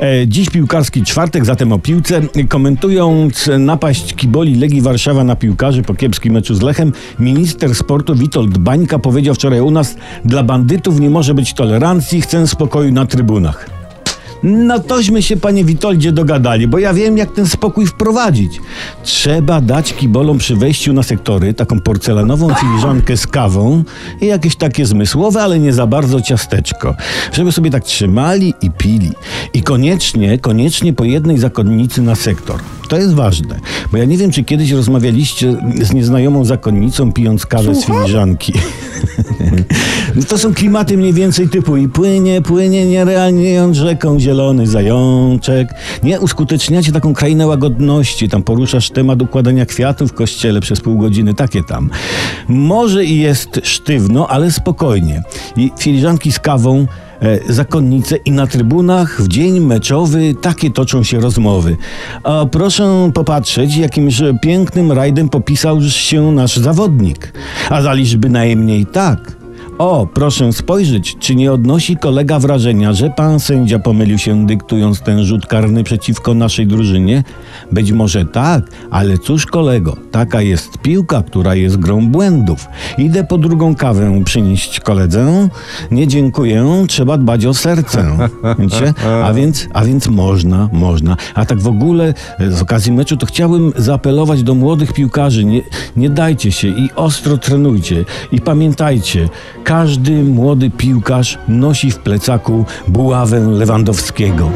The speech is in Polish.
E, Dziś piłkarski czwartek, zatem o piłce. Komentując napaść kiboli Legii Warszawa na piłkarzy po kiepskim meczu z Lechem, minister sportu Witold Bańka powiedział wczoraj u nas, dla bandytów nie może być tolerancji, chcę spokoju na trybunach. No tośmy się, panie Witoldzie, dogadali, bo ja wiem, jak ten spokój wprowadzić. Trzeba dać kibolom przy wejściu na sektory taką porcelanową filiżankę z kawą i jakieś takie zmysłowe, ale nie za bardzo ciasteczko, żeby sobie tak trzymali i pili. I koniecznie, koniecznie po jednej zakonnicy na sektor. To jest ważne, bo ja nie wiem, czy kiedyś rozmawialiście z nieznajomą zakonnicą, pijąc kawę z filiżanki. To są klimaty mniej więcej typu i płynie, płynie nierealnie rzeką zielony zajączek. Nie uskuteczniacie taką krainę łagodności, tam poruszasz temat układania kwiatów w kościele przez pół godziny, takie tam. Może i jest sztywno, ale spokojnie. I filiżanki z kawą zakonnice i na trybunach w dzień meczowy takie toczą się rozmowy. A proszę popatrzeć, jakimś pięknym rajdem popisał się nasz zawodnik. A zaliż bynajmniej tak. O, proszę spojrzeć, czy nie odnosi kolega wrażenia, że pan sędzia pomylił się dyktując ten rzut karny przeciwko naszej drużynie? Być może tak, ale cóż kolego, taka jest piłka, która jest grą błędów. Idę po drugą kawę przynieść koledze. Nie dziękuję, trzeba dbać o serce. Wiecie? A więc, a więc można, można. A tak w ogóle e, z okazji meczu to chciałbym zaapelować do młodych piłkarzy. Nie, nie dajcie się i ostro trenujcie. I pamiętajcie, każdy młody piłkarz nosi w plecaku buławę Lewandowskiego.